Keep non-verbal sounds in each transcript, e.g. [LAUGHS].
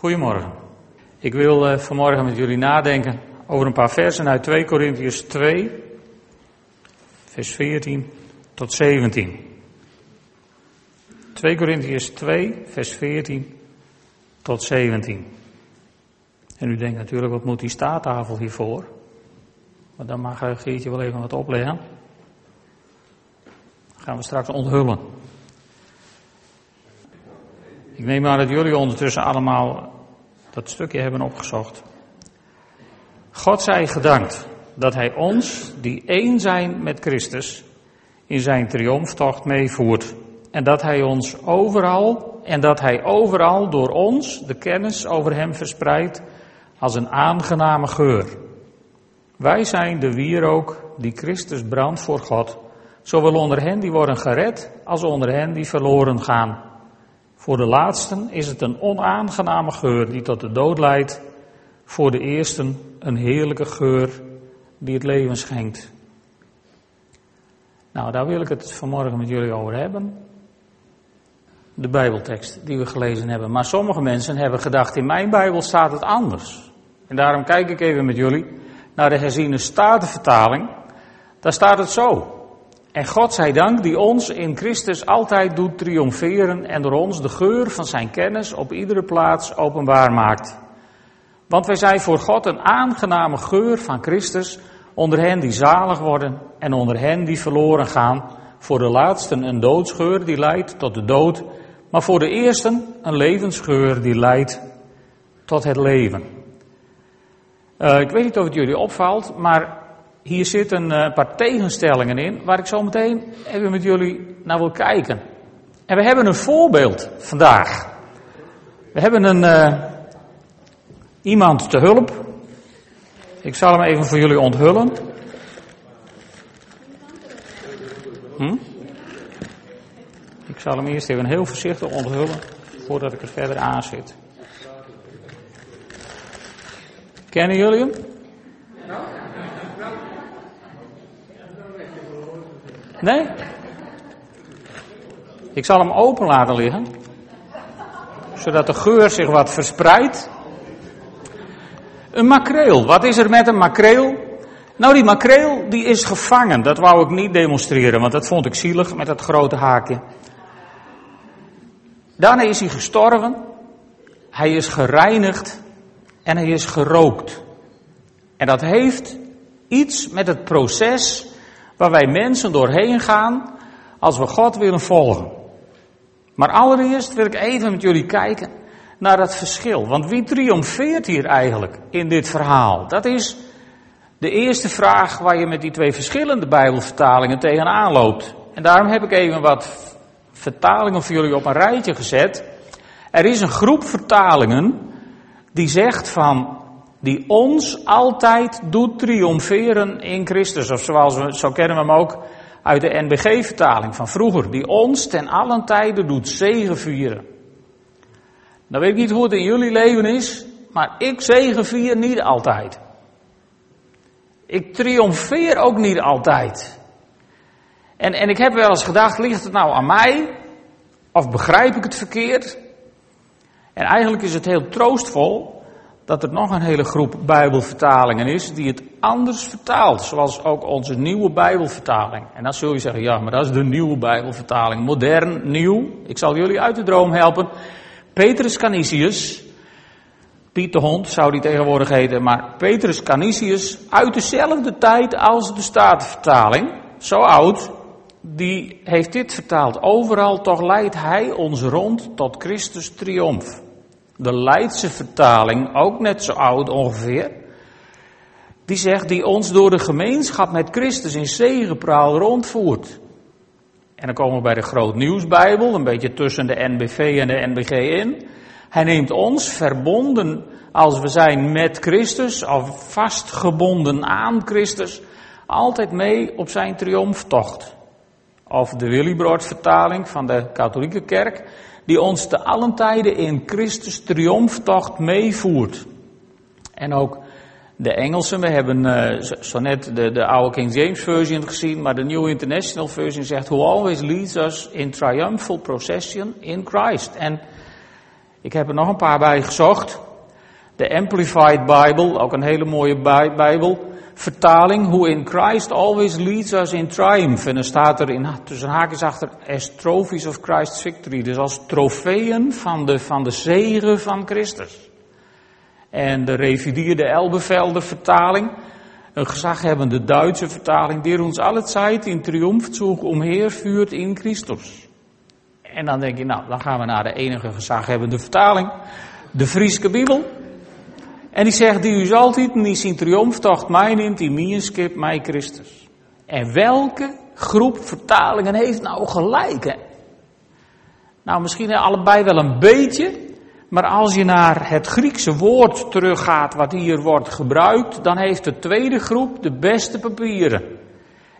Goedemorgen. Ik wil uh, vanmorgen met jullie nadenken over een paar versen uit 2 Korintiërs 2, vers 14 tot 17. 2 Korintiërs 2, vers 14 tot 17. En u denkt natuurlijk, wat moet die staattafel hiervoor? Maar dan mag uh, Geertje wel even wat opleggen. Dat gaan we straks onthullen. Ik neem aan dat jullie ondertussen allemaal dat stukje hebben opgezocht. God zij gedankt dat Hij ons, die één zijn met Christus, in zijn triomftocht meevoert. En dat Hij ons overal, en dat Hij overal door ons de kennis over Hem verspreidt als een aangename geur. Wij zijn de wierook die Christus brandt voor God, zowel onder hen die worden gered als onder hen die verloren gaan. Voor de laatsten is het een onaangename geur die tot de dood leidt. Voor de eersten een heerlijke geur die het leven schenkt. Nou, daar wil ik het vanmorgen met jullie over hebben. De Bijbeltekst die we gelezen hebben. Maar sommige mensen hebben gedacht, in mijn Bijbel staat het anders. En daarom kijk ik even met jullie naar de herziene statenvertaling. Daar staat het zo. En God zij dank die ons in Christus altijd doet triomferen en door ons de geur van zijn kennis op iedere plaats openbaar maakt. Want wij zijn voor God een aangename geur van Christus onder hen die zalig worden en onder hen die verloren gaan. Voor de laatsten een doodsgeur die leidt tot de dood, maar voor de eersten een levensgeur die leidt tot het leven. Uh, ik weet niet of het jullie opvalt, maar hier zitten een paar tegenstellingen in waar ik zo meteen even met jullie naar wil kijken. En we hebben een voorbeeld vandaag. We hebben een uh, iemand te hulp. Ik zal hem even voor jullie onthullen. Hm? Ik zal hem eerst even heel voorzichtig onthullen voordat ik er verder aan zit. Kennen jullie hem? Nee? Ik zal hem open laten liggen. Zodat de geur zich wat verspreidt. Een makreel. Wat is er met een makreel? Nou, die makreel die is gevangen. Dat wou ik niet demonstreren, want dat vond ik zielig met dat grote haakje. Daarna is hij gestorven. Hij is gereinigd en hij is gerookt. En dat heeft iets met het proces waar wij mensen doorheen gaan als we God willen volgen. Maar allereerst wil ik even met jullie kijken naar dat verschil. Want wie triomfeert hier eigenlijk in dit verhaal? Dat is de eerste vraag waar je met die twee verschillende Bijbelvertalingen tegenaan loopt. En daarom heb ik even wat vertalingen voor jullie op een rijtje gezet. Er is een groep vertalingen die zegt van die ons altijd doet triomferen in Christus. Of zoals we, zo kennen we hem ook uit de NBG-vertaling van vroeger. Die ons ten allen tijden doet zegenvieren. Nou weet ik niet hoe het in jullie leven is, maar ik zegenvier niet altijd. Ik triomfeer ook niet altijd. En, en ik heb wel eens gedacht, ligt het nou aan mij? Of begrijp ik het verkeerd? En eigenlijk is het heel troostvol dat er nog een hele groep Bijbelvertalingen is die het anders vertaalt. Zoals ook onze nieuwe Bijbelvertaling. En dan zul je zeggen, ja, maar dat is de nieuwe Bijbelvertaling. Modern, nieuw. Ik zal jullie uit de droom helpen. Petrus Canisius, Piet de Hond zou die tegenwoordig heten, maar Petrus Canisius uit dezelfde tijd als de Statenvertaling, zo oud, die heeft dit vertaald. Overal toch leidt hij ons rond tot Christus triomf de Leidse vertaling, ook net zo oud ongeveer, die zegt die ons door de gemeenschap met Christus in zegepraal rondvoert. En dan komen we bij de Groot Nieuwsbijbel, een beetje tussen de NBV en de NBG in. Hij neemt ons verbonden als we zijn met Christus, of vastgebonden aan Christus, altijd mee op zijn triomftocht. Of de Willibrord vertaling van de katholieke kerk die ons te allen tijden in Christus triomftocht meevoert. En ook de Engelsen, we hebben uh, zo net de, de oude King James version gezien, maar de New International version zegt, who always leads us in triumphal procession in Christ. En Ik heb er nog een paar bij gezocht. De Amplified Bible, ook een hele mooie Bijbel. Vertaling, who in Christ always leads us in triumph. En dan staat er in, tussen haakjes achter, as trophies of Christ's victory. Dus als trofeeën van de, van de zegen van Christus. En de revidierde Elbevelde vertaling, een gezaghebbende Duitse vertaling, die ons alle tijd in triomfzug omheervuurt in Christus. En dan denk je, nou, dan gaan we naar de enige gezaghebbende vertaling, de Frieske Bijbel. En die zegt, die u altijd niet zien triomftocht mij neemt, die mienskip mij Christus. En welke groep vertalingen heeft nou gelijk, hè? Nou, misschien allebei wel een beetje, maar als je naar het Griekse woord teruggaat wat hier wordt gebruikt, dan heeft de tweede groep de beste papieren.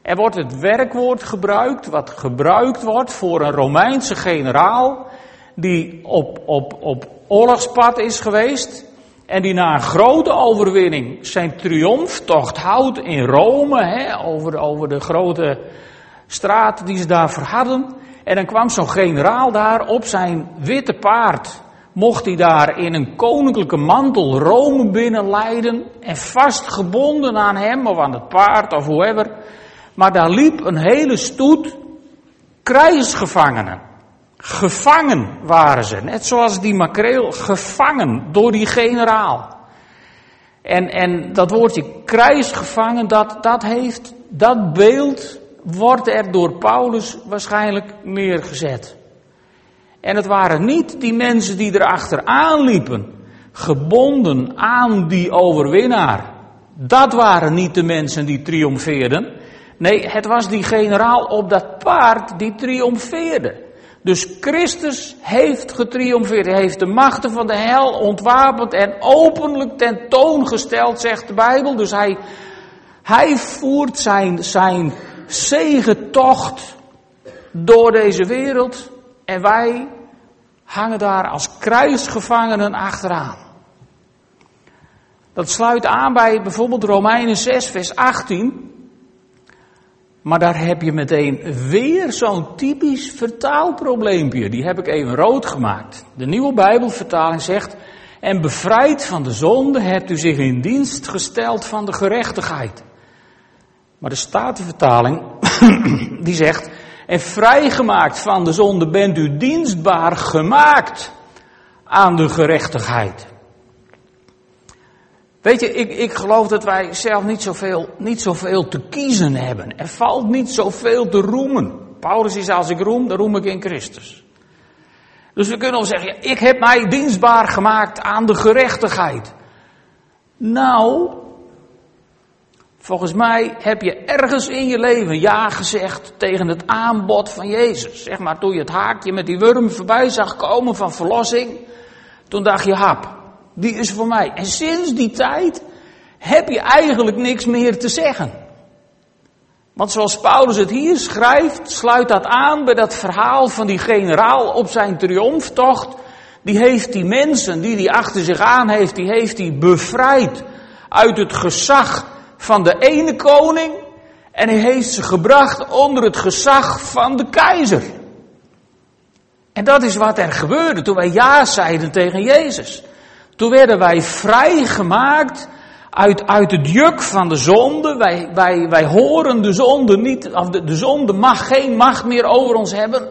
Er wordt het werkwoord gebruikt, wat gebruikt wordt voor een Romeinse generaal, die op, op, op oorlogspad is geweest, en die na een grote overwinning zijn triomftocht houdt in Rome, hè, over, over de grote straat die ze daar hadden. En dan kwam zo'n generaal daar op zijn witte paard. Mocht hij daar in een koninklijke mantel Rome binnenleiden en vastgebonden aan hem of aan het paard of whoever. Maar daar liep een hele stoet krijgsgevangenen. Gevangen waren ze, net zoals die makreel, gevangen door die generaal. En, en dat woordje krijgsgevangen, dat, dat heeft, dat beeld wordt er door Paulus waarschijnlijk neergezet. En het waren niet die mensen die erachteraan liepen, gebonden aan die overwinnaar. Dat waren niet de mensen die triomfeerden. Nee, het was die generaal op dat paard die triomfeerde. Dus Christus heeft getriomfeerd. Hij heeft de machten van de hel ontwapend en openlijk tentoongesteld, zegt de Bijbel. Dus hij, hij voert zijn, zijn zegentocht door deze wereld. En wij hangen daar als kruisgevangenen achteraan. Dat sluit aan bij bijvoorbeeld Romeinen 6, vers 18. Maar daar heb je meteen weer zo'n typisch vertaalprobleempje. Die heb ik even rood gemaakt. De nieuwe Bijbelvertaling zegt, en bevrijd van de zonde hebt u zich in dienst gesteld van de gerechtigheid. Maar de Statenvertaling, [CLEARS THROAT] die zegt, en vrijgemaakt van de zonde bent u dienstbaar gemaakt aan de gerechtigheid. Weet je, ik, ik geloof dat wij zelf niet zoveel, niet zoveel te kiezen hebben. Er valt niet zoveel te roemen. Paulus is als ik roem, dan roem ik in Christus. Dus we kunnen wel zeggen, ik heb mij dienstbaar gemaakt aan de gerechtigheid. Nou, volgens mij heb je ergens in je leven ja gezegd tegen het aanbod van Jezus. Zeg maar, toen je het haakje met die worm voorbij zag komen van verlossing, toen dacht je, hap, die is voor mij. En sinds die tijd heb je eigenlijk niks meer te zeggen. Want zoals Paulus het hier schrijft, sluit dat aan bij dat verhaal van die generaal op zijn triomftocht. Die heeft die mensen die hij achter zich aan heeft, die heeft hij bevrijd uit het gezag van de ene koning. En hij heeft ze gebracht onder het gezag van de keizer. En dat is wat er gebeurde toen wij ja zeiden tegen Jezus. Toen werden wij vrijgemaakt uit, uit het juk van de zonde. Wij, wij, wij horen de zonde niet, of de, de zonde mag geen macht meer over ons hebben.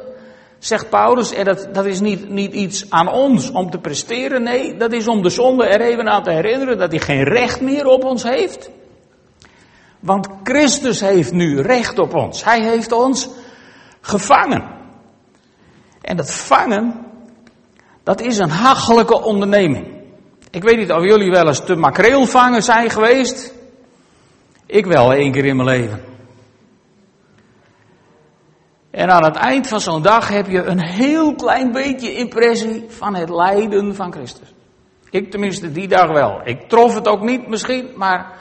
Zegt Paulus, en dat, dat is niet, niet iets aan ons om te presteren. Nee, dat is om de zonde er even aan te herinneren dat hij geen recht meer op ons heeft. Want Christus heeft nu recht op ons. Hij heeft ons gevangen. En dat vangen, dat is een hachelijke onderneming. Ik weet niet of jullie wel eens te makreelvangen zijn geweest. Ik wel één keer in mijn leven. En aan het eind van zo'n dag heb je een heel klein beetje impressie van het lijden van Christus. Ik tenminste die dag wel. Ik trof het ook niet misschien, maar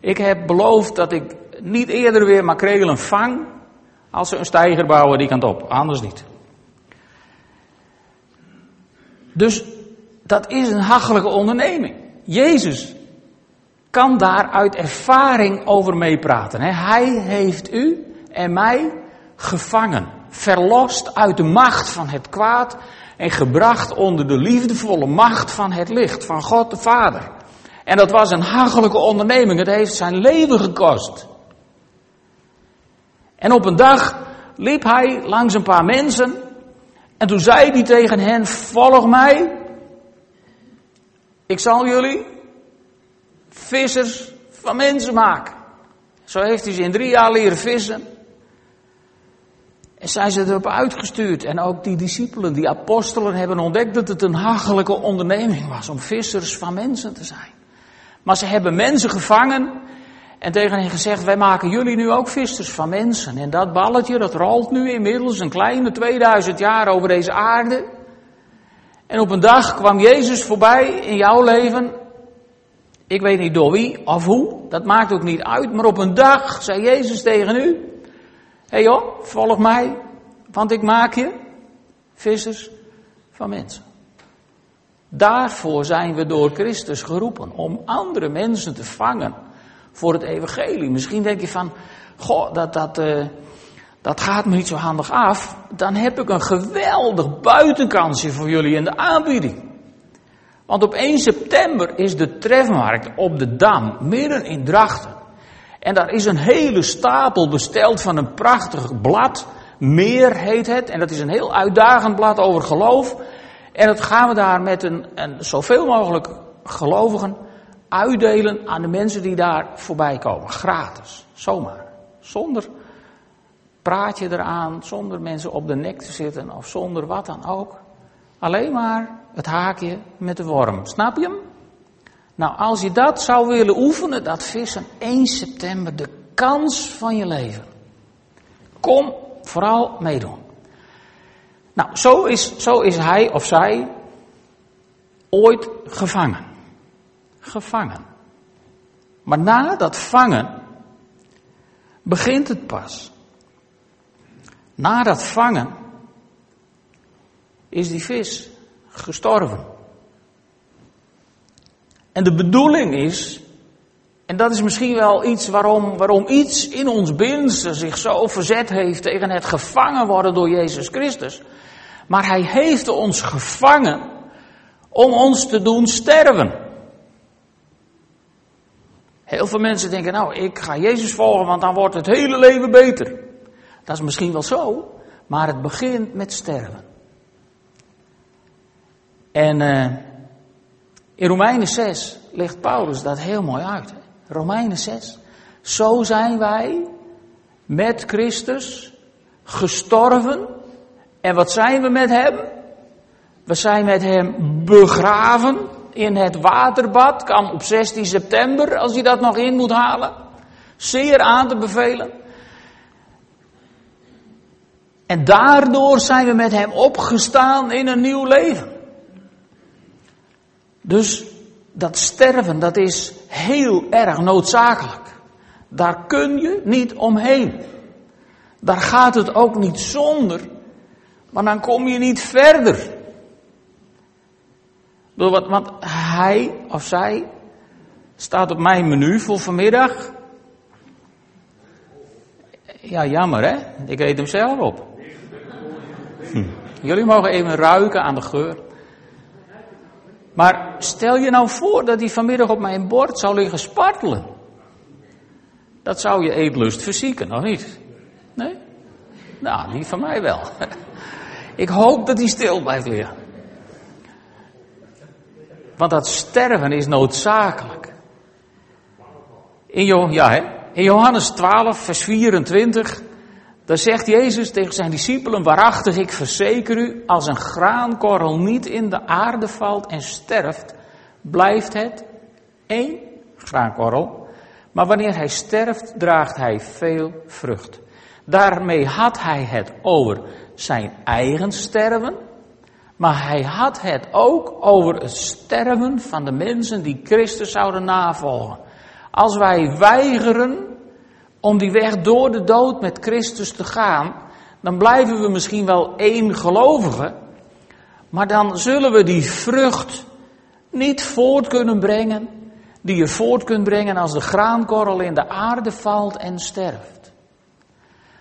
ik heb beloofd dat ik niet eerder weer makrelen vang als ze een steiger bouwen die kant op. Anders niet. Dus dat is een hachelijke onderneming. Jezus kan daar uit ervaring over meepraten. Hij heeft u en mij gevangen. verlost uit de macht van het kwaad en gebracht onder de liefdevolle macht van het licht, van God de Vader. En dat was een hachelijke onderneming, het heeft zijn leven gekost. En op een dag liep hij langs een paar mensen en toen zei hij tegen hen, volg mij, ik zal jullie vissers van mensen maken. Zo heeft hij ze in drie jaar leren vissen. En zijn ze erop uitgestuurd. En ook die discipelen, die apostelen, hebben ontdekt dat het een hachelijke onderneming was om vissers van mensen te zijn. Maar ze hebben mensen gevangen en tegen hen gezegd, wij maken jullie nu ook vissers van mensen. En dat balletje, dat rolt nu inmiddels een kleine 2000 jaar over deze aarde. En op een dag kwam Jezus voorbij in jouw leven. Ik weet niet door wie of hoe, dat maakt ook niet uit. Maar op een dag zei Jezus tegen u, hé hey joh, volg mij, want ik maak je vissers van mensen. Daarvoor zijn we door Christus geroepen, om andere mensen te vangen voor het evangelie. Misschien denk je van, goh, dat, dat, uh, dat gaat me niet zo handig af. Dan heb ik een geweldig buitenkansje voor jullie in de aanbieding. Want op 1 september is de trefmarkt op de Dam, midden in Drachten. En daar is een hele stapel besteld van een prachtig blad. Meer heet het. En dat is een heel uitdagend blad over geloof. En dat gaan we daar met een, een zoveel mogelijk gelovigen uitdelen aan de mensen die daar voorbij komen. Gratis. Zomaar. Zonder praatje eraan, zonder mensen op de nek te zitten of zonder wat dan ook. Alleen maar het haakje met de worm. Snap je hem? Nou, als je dat zou willen oefenen, dat vissen 1 september, de kans van je leven. Kom vooral meedoen. Nou, zo is, zo is hij of zij ooit gevangen. Gevangen. Maar na dat vangen begint het pas. Na dat vangen is die vis gestorven. En de bedoeling is, en dat is misschien wel iets waarom, waarom iets in ons binnenste zich zo verzet heeft tegen het gevangen worden door Jezus Christus. Maar hij heeft ons gevangen om ons te doen sterven. Heel veel mensen denken, nou, ik ga Jezus volgen, want dan wordt het hele leven beter. Dat is misschien wel zo, maar het begint met sterven. En uh, in Romeinen 6 legt Paulus dat heel mooi uit. Romeinen 6. Zo zijn wij met Christus gestorven. En wat zijn we met hem? We zijn met hem begraven in het waterbad. Kan op 16 september, als je dat nog in moet halen. Zeer aan te bevelen. En daardoor zijn we met hem opgestaan in een nieuw leven. Dus dat sterven, dat is heel erg noodzakelijk. Daar kun je niet omheen. Daar gaat het ook niet zonder, maar dan kom je niet verder. Want hij of zij staat op mijn menu voor vanmiddag. Ja, jammer hè, ik eet hem zelf op. Hm. Jullie mogen even ruiken aan de geur. Maar stel je nou voor dat hij vanmiddag op mijn bord zou liggen spartelen. Dat zou je eetlust verzieken, of niet? Nee? Nou, niet van mij wel. [LAUGHS] Ik hoop dat hij stil blijft liggen. Want dat sterven is noodzakelijk. In, in Johannes 12, vers 24 dan zegt Jezus tegen zijn discipelen, waarachtig ik verzeker u, als een graankorrel niet in de aarde valt en sterft, blijft het één graankorrel. Maar wanneer hij sterft, draagt hij veel vrucht. Daarmee had hij het over zijn eigen sterven, maar hij had het ook over het sterven van de mensen die Christus zouden navolgen. Als wij weigeren om die weg door de dood met Christus te gaan, dan blijven we misschien wel één gelovige, maar dan zullen we die vrucht niet voort kunnen brengen, die je voort kunt brengen als de graankorrel in de aarde valt en sterft.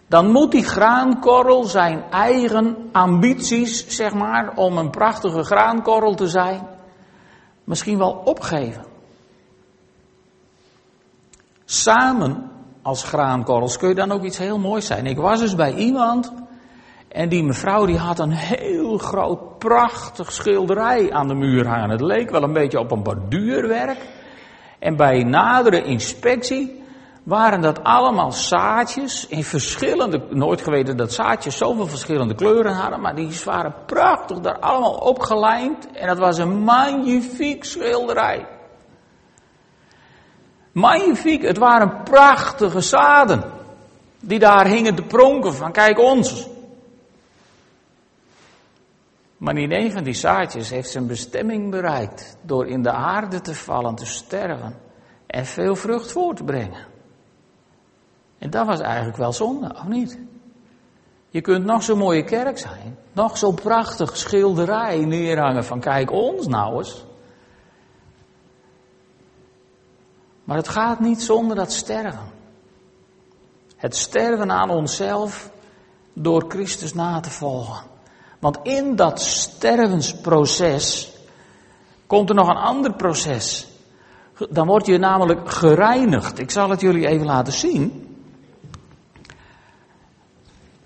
dan moet die graankorrel zijn eigen ambities, zeg maar, om een prachtige graankorrel te zijn, misschien wel opgeven. Samen als graankorrels kun je dan ook iets heel moois zijn. Ik was dus bij iemand en die mevrouw die had een heel groot, prachtig schilderij aan de muur hangen. Het leek wel een beetje op een borduurwerk. En bij nadere inspectie waren dat allemaal zaadjes in verschillende, nooit geweten dat zaadjes zoveel verschillende kleuren hadden, maar die waren prachtig daar allemaal opgelijnd en dat was een magnifiek schilderij. Magnifiek, het waren prachtige zaden die daar hingen te pronken van kijk ons. Maar niet een van die zaadjes heeft zijn bestemming bereikt door in de aarde te vallen, te sterven en veel vrucht voor te brengen. En dat was eigenlijk wel zonde, of niet? Je kunt nog zo'n mooie kerk zijn, nog zo'n prachtig schilderij neerhangen van kijk ons nou eens. Maar het gaat niet zonder dat sterven. Het sterven aan onszelf door Christus na te volgen. Want in dat stervensproces komt er nog een ander proces. Dan word je namelijk gereinigd. Ik zal het jullie even laten zien.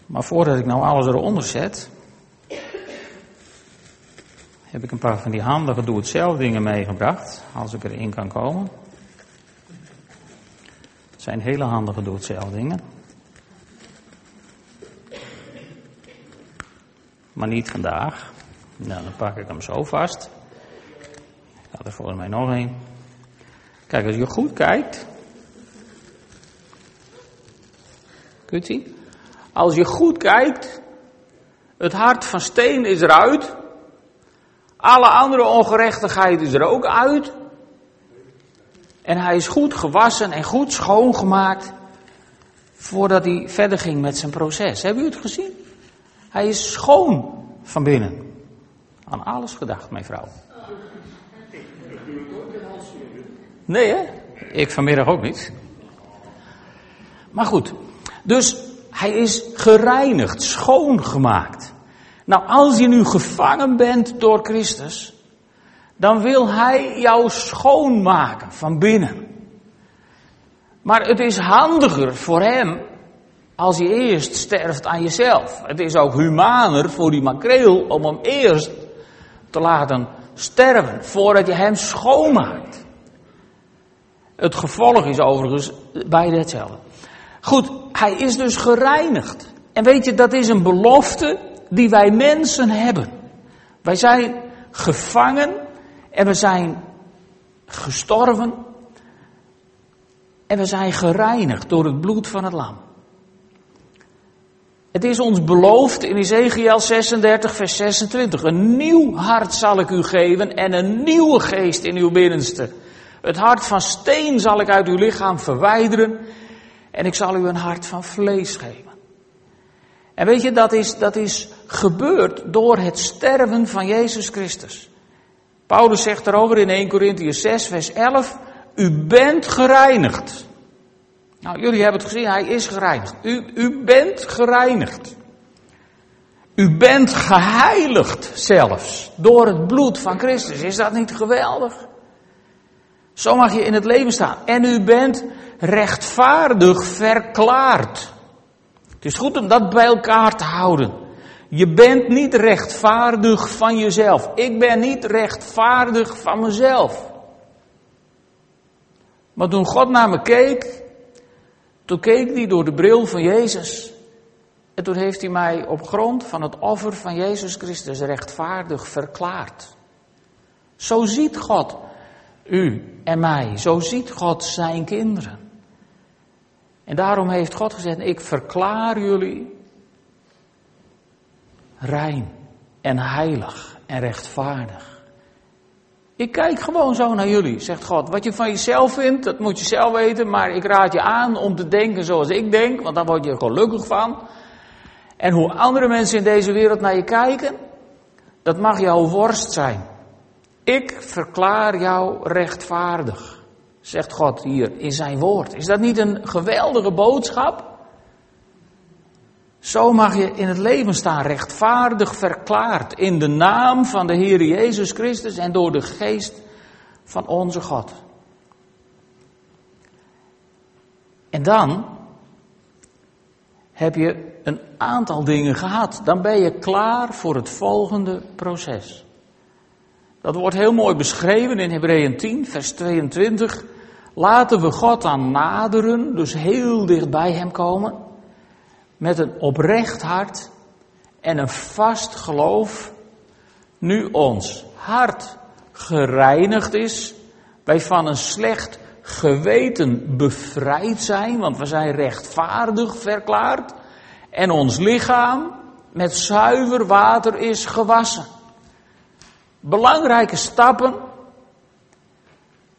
Maar voordat ik nou alles eronder zet, heb ik een paar van die handige doe-het-zelf dingen meegebracht, als ik erin kan komen. Zijn hele handige doe-het-zelf dingen. Maar niet vandaag. Nou, dan pak ik hem zo vast. Ik had er volgens mij nog een. Kijk, als je goed kijkt. Kunt u? Als je goed kijkt, het hart van steen is eruit. Alle andere ongerechtigheid is er ook uit. En hij is goed gewassen en goed schoongemaakt voordat hij verder ging met zijn proces. Hebben u het gezien? Hij is schoon van binnen. Aan alles gedacht, mijn vrouw. Nee, hè? Ik vanmiddag ook niet. Maar goed, dus hij is gereinigd, schoongemaakt. Nou, als je nu gevangen bent door Christus, dan wil Hij jou schoonmaken van binnen. Maar het is handiger voor Hem als je eerst sterft aan jezelf. Het is ook humaner voor die makreel om hem eerst te laten sterven voordat je hem schoonmaakt. Het gevolg is overigens beide hetzelfde. Goed, hij is dus gereinigd. En weet je, dat is een belofte die wij mensen hebben. Wij zijn gevangen en we zijn gestorven en we zijn gereinigd door het bloed van het lam. Het is ons beloofd in Ezekiel 36, vers 26. Een nieuw hart zal ik u geven en een nieuwe geest in uw binnenste. Het hart van steen zal ik uit uw lichaam verwijderen en ik zal u een hart van vlees geven. En weet je, dat is, dat is gebeurd door het sterven van Jezus Christus. Paulus zegt erover in 1 Corinthians 6, vers 11, u bent gereinigd. Nou, jullie hebben het gezien, hij is gereinigd. U, u bent gereinigd. U bent geheiligd zelfs door het bloed van Christus. Is dat niet geweldig? Zo mag je in het leven staan. En u bent rechtvaardig verklaard. Het is goed om dat bij elkaar te houden. Je bent niet rechtvaardig van jezelf. Ik ben niet rechtvaardig van mezelf. Maar toen God naar me keek, toen keek hij door de bril van Jezus. En toen heeft hij mij op grond van het offer van Jezus Christus rechtvaardig verklaard. Zo ziet God u en mij. Zo ziet God zijn kinderen. En daarom heeft God gezegd, ik verklaar jullie rein en heilig en rechtvaardig. Ik kijk gewoon zo naar jullie, zegt God. Wat je van jezelf vindt, dat moet je zelf weten, maar ik raad je aan om te denken zoals ik denk, want daar word je gelukkig van. En hoe andere mensen in deze wereld naar je kijken, dat mag jouw worst zijn. Ik verklaar jou rechtvaardig, zegt God hier in zijn woord. Is dat niet een geweldige boodschap? Zo mag je in het leven staan, rechtvaardig verklaard in de naam van de Heer Jezus Christus en door de geest van onze God. En dan heb je een aantal dingen gehad. Dan ben je klaar voor het volgende proces. Dat wordt heel mooi beschreven in Hebreeën 10, vers 22. Laten we God dan naderen, dus heel dicht bij Hem komen, met een oprecht hart en een vast geloof, nu ons hart gereinigd is, wij van een slecht geweten bevrijd zijn, want we zijn rechtvaardig verklaard, en ons lichaam met zuiver water is gewassen. Belangrijke stappen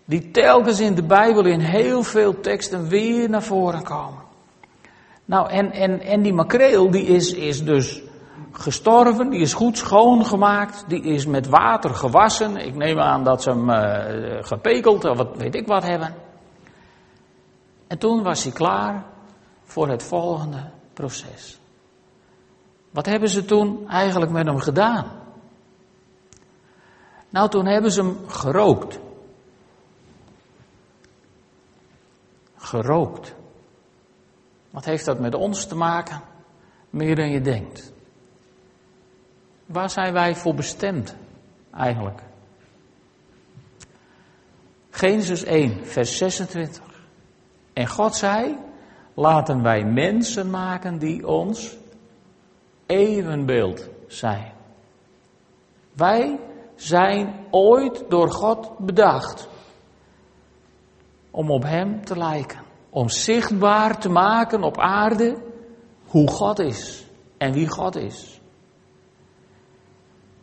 die telkens in de Bijbel in heel veel teksten weer naar voren komen. Nou, en, en, en die makreel die is, is dus gestorven, die is goed schoongemaakt, die is met water gewassen. Ik neem aan dat ze hem uh, gepekeld of wat weet ik wat hebben. En toen was hij klaar voor het volgende proces. Wat hebben ze toen eigenlijk met hem gedaan? Nou, toen hebben ze hem gerookt. Gerookt. Wat heeft dat met ons te maken? Meer dan je denkt. Waar zijn wij voor bestemd eigenlijk? Genesis 1, vers 26. En God zei, laten wij mensen maken die ons evenbeeld zijn. Wij zijn ooit door God bedacht om op Hem te lijken. Om zichtbaar te maken op aarde hoe God is en wie God is.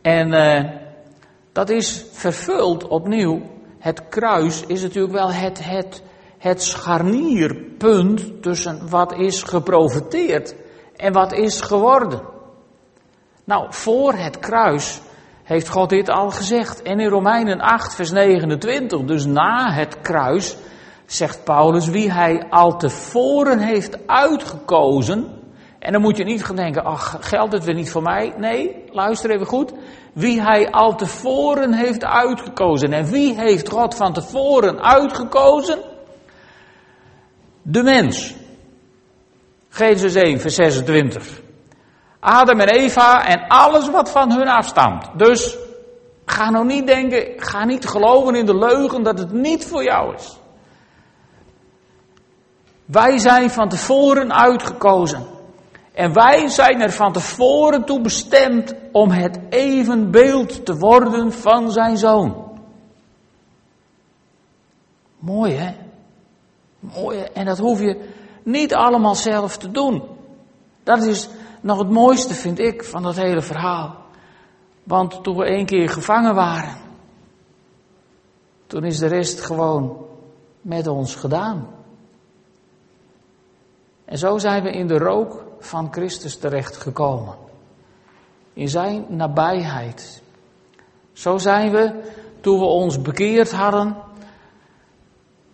En uh, dat is vervuld opnieuw. Het kruis is natuurlijk wel het, het, het scharnierpunt tussen wat is geprofiteerd en wat is geworden. Nou, voor het kruis heeft God dit al gezegd. En in Romeinen 8, vers 29, dus na het kruis, zegt Paulus, wie hij al tevoren heeft uitgekozen. En dan moet je niet gaan denken, ach, geldt het weer niet voor mij? Nee, luister even goed. Wie hij al tevoren heeft uitgekozen. En wie heeft God van tevoren uitgekozen? De mens. Genesis 1, vers 26. Adam en Eva en alles wat van hun afstamt. Dus ga nou niet denken, ga niet geloven in de leugen dat het niet voor jou is. Wij zijn van tevoren uitgekozen. En wij zijn er van tevoren toe bestemd om het evenbeeld te worden van zijn zoon. Mooi hè? Mooi hè? En dat hoef je niet allemaal zelf te doen. Dat is nog het mooiste, vind ik, van dat hele verhaal. Want toen we één keer gevangen waren, toen is de rest gewoon met ons gedaan. En zo zijn we in de rook van Christus terechtgekomen. In zijn nabijheid. Zo zijn we, toen we ons bekeerd hadden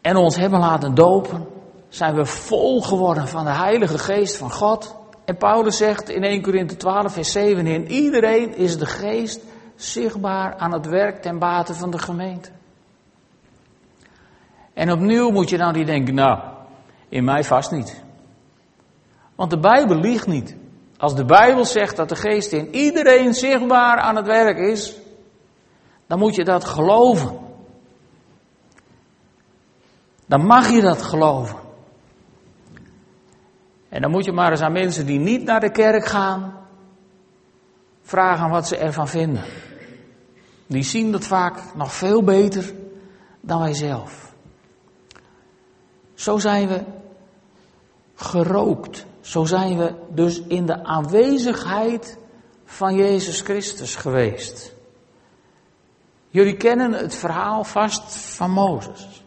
en ons hebben laten dopen, zijn we vol geworden van de Heilige Geest van God. En Paulus zegt in 1 Corinthië 12, vers 7, in iedereen is de geest zichtbaar aan het werk ten bate van de gemeente. En opnieuw moet je nou niet denken, nou, in mij vast niet. Want de Bijbel liegt niet. Als de Bijbel zegt dat de geest in iedereen zichtbaar aan het werk is, dan moet je dat geloven. Dan mag je dat geloven. En dan moet je maar eens aan mensen die niet naar de kerk gaan, vragen wat ze ervan vinden. Die zien dat vaak nog veel beter dan wij zelf. Zo zijn we gerookt. Zo zijn we dus in de aanwezigheid van Jezus Christus geweest. Jullie kennen het verhaal vast van Mozes.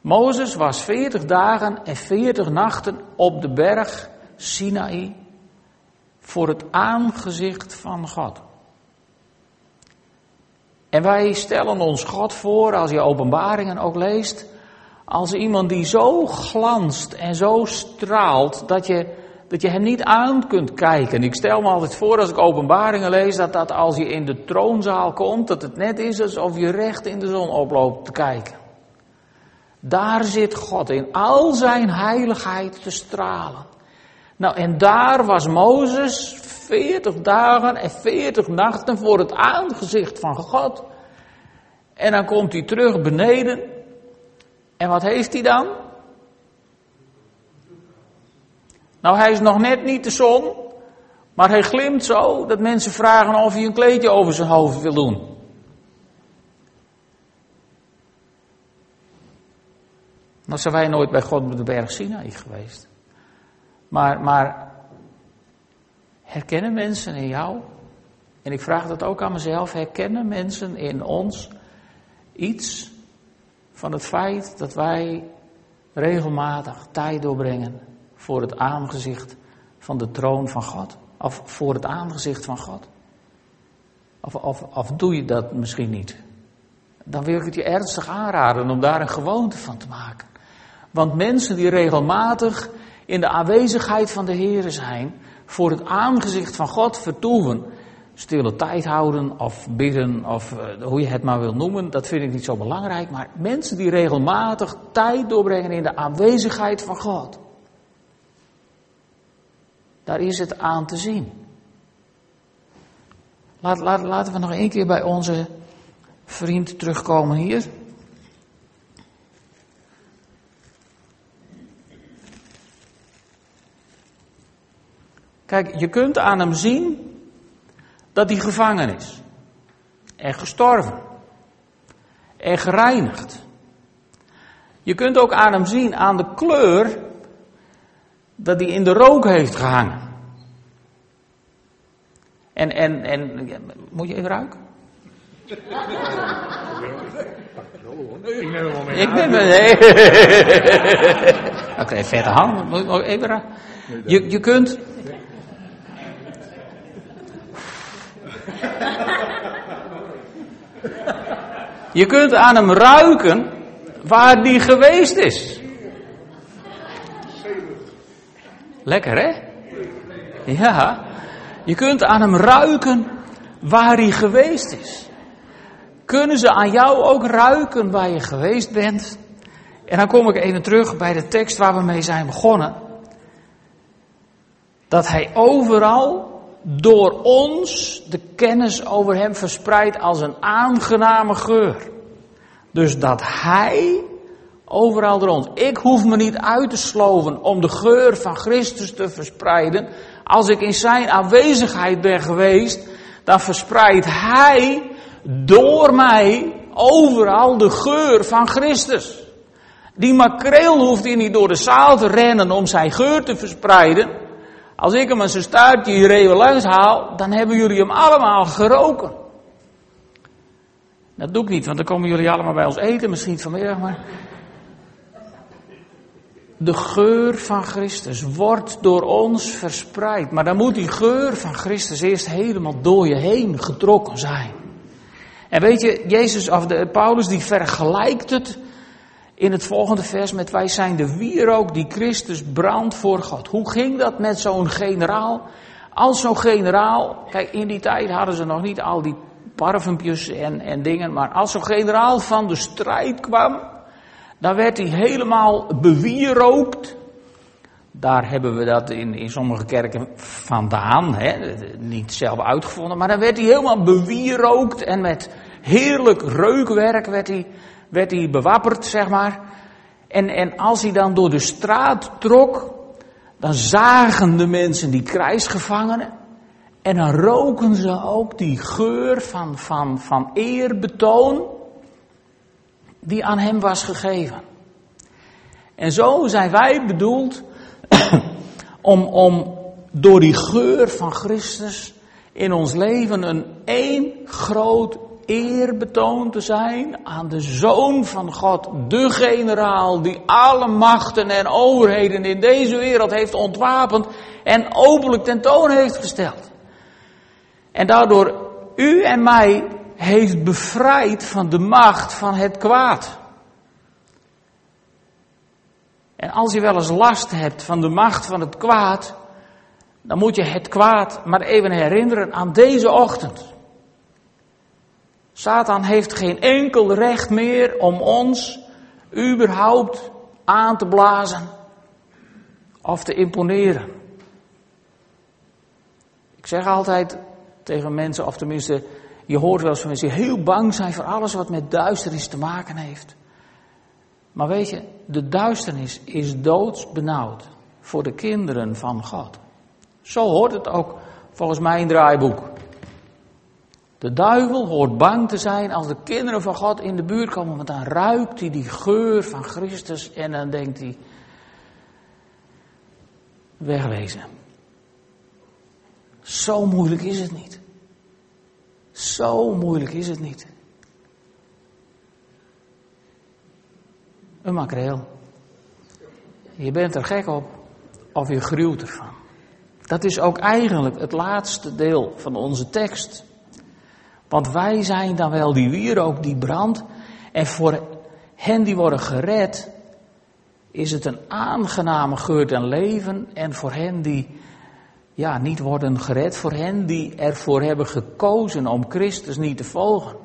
Mozes was 40 dagen en 40 nachten op de berg Sinaï voor het aangezicht van God. En wij stellen ons God voor, als je openbaringen ook leest, als iemand die zo glanst en zo straalt dat je dat je hem niet aan kunt kijken. Ik stel me altijd voor als ik openbaringen lees, dat dat als je in de troonzaal komt, dat het net is alsof je recht in de zon oploopt te kijken. Daar zit God in al zijn heiligheid te stralen. Nou, en daar was Mozes 40 dagen en 40 nachten voor het aangezicht van God. En dan komt hij terug beneden. En wat heeft hij dan? Nou, hij is nog net niet de zon, maar hij glimt zo dat mensen vragen of hij een kleedje over zijn hoofd wil doen. Nou zijn wij nooit bij God op de berg Sinaï geweest. Maar, maar herkennen mensen in jou, en ik vraag dat ook aan mezelf, herkennen mensen in ons iets van het feit dat wij regelmatig tijd doorbrengen voor het aangezicht van de troon van God? Of voor het aangezicht van God? Of, of, of doe je dat misschien niet? Dan wil ik het je ernstig aanraden om daar een gewoonte van te maken. Want mensen die regelmatig in de aanwezigheid van de Heer zijn, voor het aangezicht van God vertoeven, stille tijd houden of bidden of uh, hoe je het maar wil noemen, dat vind ik niet zo belangrijk. Maar mensen die regelmatig tijd doorbrengen in de aanwezigheid van God, daar is het aan te zien. Laat, laat, laten we nog één keer bij onze vriend terugkomen hier. Kijk, je kunt aan hem zien dat hij gevangen is. En gestorven. En gereinigd. Je kunt ook aan hem zien, aan de kleur, dat hij in de rook heeft gehangen. En, en, en, moet je even ruiken? Ik ben wel mee. Ik ben wel nee. [LAUGHS] Oké, vette hand. Moet ik even? Je, je kunt, Je kunt aan hem ruiken waar die geweest is. Lekker hè? Ja. Je kunt aan hem ruiken waar hij geweest is. Kunnen ze aan jou ook ruiken waar je geweest bent? En dan kom ik even terug bij de tekst waar we mee zijn begonnen. Dat hij overal door ons de kennis over hem verspreidt als een aangename geur. Dus dat hij overal ons. Ik hoef me niet uit te sloven om de geur van Christus te verspreiden. Als ik in zijn aanwezigheid ben geweest, dan verspreidt hij door mij overal de geur van Christus. Die makreel hoeft hier niet door de zaal te rennen om zijn geur te verspreiden. Als ik hem een zijn staartje hier even langs haal, dan hebben jullie hem allemaal geroken. Dat doe ik niet, want dan komen jullie allemaal bij ons eten, misschien vanmiddag, maar. De geur van Christus wordt door ons verspreid. Maar dan moet die geur van Christus eerst helemaal door je heen getrokken zijn. En weet je, Jezus, of de, Paulus, die vergelijkt het in het volgende vers met wij zijn de wierook die Christus brandt voor God. Hoe ging dat met zo'n generaal? Als zo'n generaal, kijk in die tijd hadden ze nog niet al die parfumpjes en, en dingen, maar als zo'n generaal van de strijd kwam, dan werd hij helemaal bewierookt. Daar hebben we dat in, in sommige kerken vandaan, hè, niet zelf uitgevonden, maar dan werd hij helemaal bewierookt en met heerlijk reukwerk werd hij werd hij bewapperd, zeg maar. En, en als hij dan door de straat trok, dan zagen de mensen die krijgsgevangenen. En dan roken ze ook die geur van, van, van eerbetoon die aan hem was gegeven. En zo zijn wij bedoeld [CLEARS THROAT] om, om door die geur van Christus in ons leven een één groot eerbetoon te zijn aan de Zoon van God, de generaal die alle machten en overheden in deze wereld heeft ontwapend en openlijk tentoon heeft gesteld. En daardoor u en mij heeft bevrijd van de macht van het kwaad. En als je wel eens last hebt van de macht van het kwaad, dan moet je het kwaad maar even herinneren aan deze ochtend. Satan heeft geen enkel recht meer om ons überhaupt aan te blazen of te imponeren. Ik zeg altijd tegen mensen, of tenminste, je hoort wel eens van mensen die heel bang zijn voor alles wat met duisternis te maken heeft. Maar weet je, de duisternis is doodsbenauwd voor de kinderen van God. Zo hoort het ook volgens mijn draaiboek. De duivel hoort bang te zijn als de kinderen van God in de buurt komen, want dan ruikt hij die geur van Christus en dan denkt hij, wegwezen. Zo moeilijk is het niet. Zo moeilijk is het niet. Een makreel. Je bent er gek op of je gruwt ervan. Dat is ook eigenlijk het laatste deel van onze tekst. Want wij zijn dan wel die wierook die brandt. En voor hen die worden gered, is het een aangename geur ten leven. En voor hen die ja, niet worden gered, voor hen die ervoor hebben gekozen om Christus niet te volgen,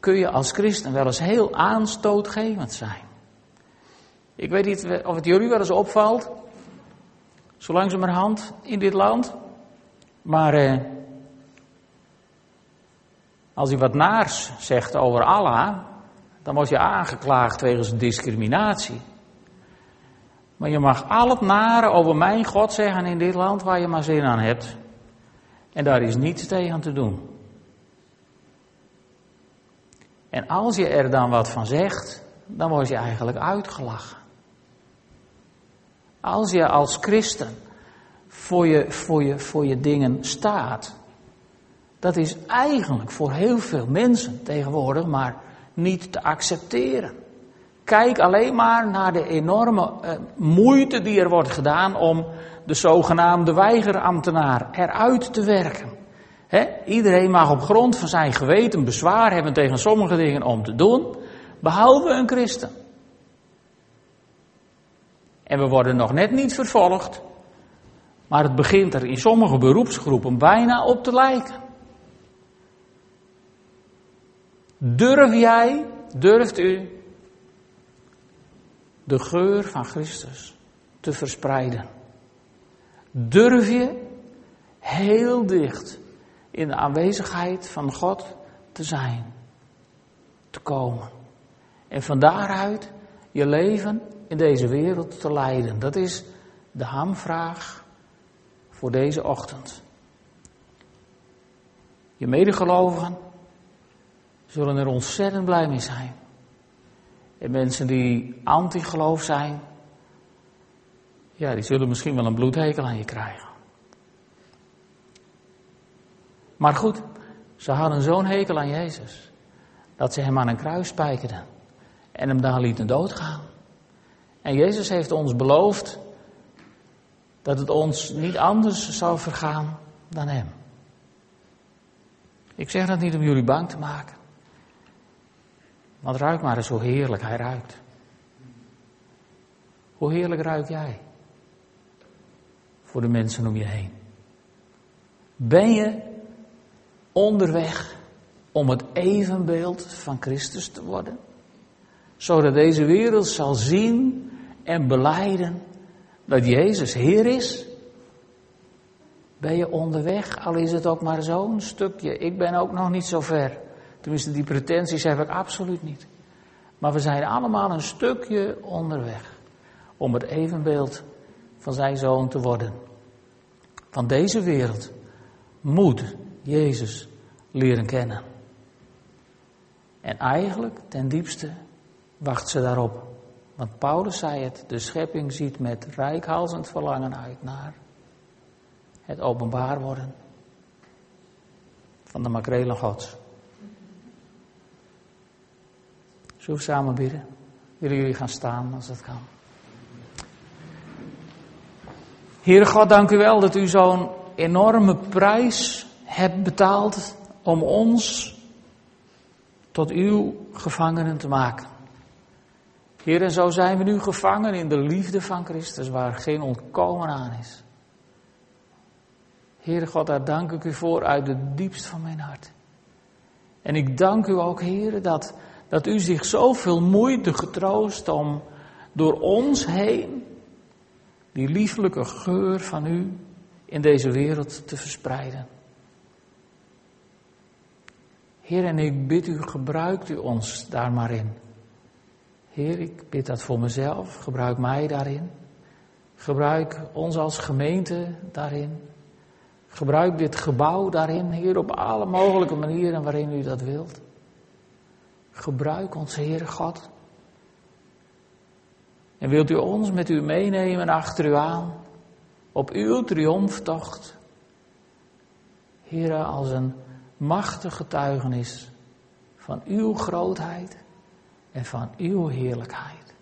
kun je als christen wel eens heel aanstootgevend zijn. Ik weet niet of het jullie wel eens opvalt, zo langzamerhand in dit land, maar eh, als hij wat naars zegt over Allah, dan word je aangeklaagd wegens discriminatie. Maar je mag al het nare over mijn God zeggen in dit land waar je maar zin aan hebt. En daar is niets tegen te doen. En als je er dan wat van zegt, dan word je eigenlijk uitgelachen. Als je als christen voor je, voor je, voor je dingen staat, dat is eigenlijk voor heel veel mensen tegenwoordig maar niet te accepteren. Kijk alleen maar naar de enorme uh, moeite die er wordt gedaan om de zogenaamde weigerambtenaar eruit te werken. Iedereen mag op grond van zijn geweten bezwaar hebben tegen sommige dingen om te doen, behalve een christen. En we worden nog net niet vervolgd, maar het begint er in sommige beroepsgroepen bijna op te lijken. Durf jij, durft u de geur van Christus te verspreiden? Durf je heel dicht in de aanwezigheid van God te zijn, te komen en van daaruit je leven in deze wereld te leiden? Dat is de hamvraag voor deze ochtend. Je medegelovigen zullen er ontzettend blij mee zijn. En mensen die anti-geloof zijn, ja, die zullen misschien wel een bloedhekel aan je krijgen. Maar goed, ze hadden zo'n hekel aan Jezus, dat ze hem aan een kruis spijkerden en hem daar lieten doodgaan. En Jezus heeft ons beloofd dat het ons niet anders zou vergaan dan hem. Ik zeg dat niet om jullie bang te maken. Want ruik maar eens hoe heerlijk hij ruikt. Hoe heerlijk ruik jij? Voor de mensen om je heen. Ben je onderweg om het evenbeeld van Christus te worden? Zodat deze wereld zal zien en beleiden dat Jezus Heer is? Ben je onderweg, al is het ook maar zo'n stukje. Ik ben ook nog niet zo ver. Tenminste, die pretenties heb ik absoluut niet. Maar we zijn allemaal een stukje onderweg om het evenbeeld van zijn zoon te worden. Van deze wereld moet Jezus leren kennen. En eigenlijk, ten diepste, wacht ze daarop. Want Paulus zei het, de schepping ziet met rijkhalsend verlangen uit naar het openbaar worden van de makrelen gods. Zullen we samen bidden? Jullie gaan staan als dat kan? Heere God, dank u wel dat u zo'n enorme prijs hebt betaald om ons tot uw gevangenen te maken. Heer, en zo zijn we nu gevangen in de liefde van Christus, waar geen ontkomen aan is. Heere God, daar dank ik u voor uit het diepst van mijn hart. En ik dank u ook, Heere, dat, dat u zich zoveel moeite getroost om door ons heen die lieflijke geur van u in deze wereld te verspreiden. Heer, en ik bid u, gebruikt u ons daar maar in. Heer, ik bid dat voor mezelf, gebruik mij daarin. Gebruik ons als gemeente daarin. Gebruik dit gebouw daarin, Heer, op alle mogelijke manieren waarin u dat wilt. Gebruik ons, Heer God. En wilt u ons met u meenemen achter u aan op uw triomftocht? Heer, als een machtig getuigenis van uw grootheid en van uw heerlijkheid.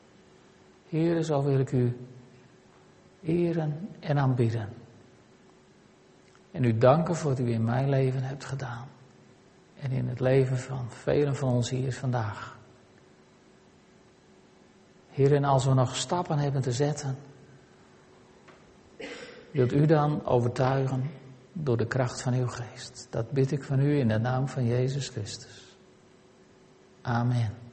Heer, zo wil ik u eren en aanbidden. En u danken voor wat u in mijn leven hebt gedaan. En in het leven van velen van ons hier vandaag. Heer, en als we nog stappen hebben te zetten, wilt u dan overtuigen door de kracht van uw geest. Dat bid ik van u in de naam van Jezus Christus. Amen.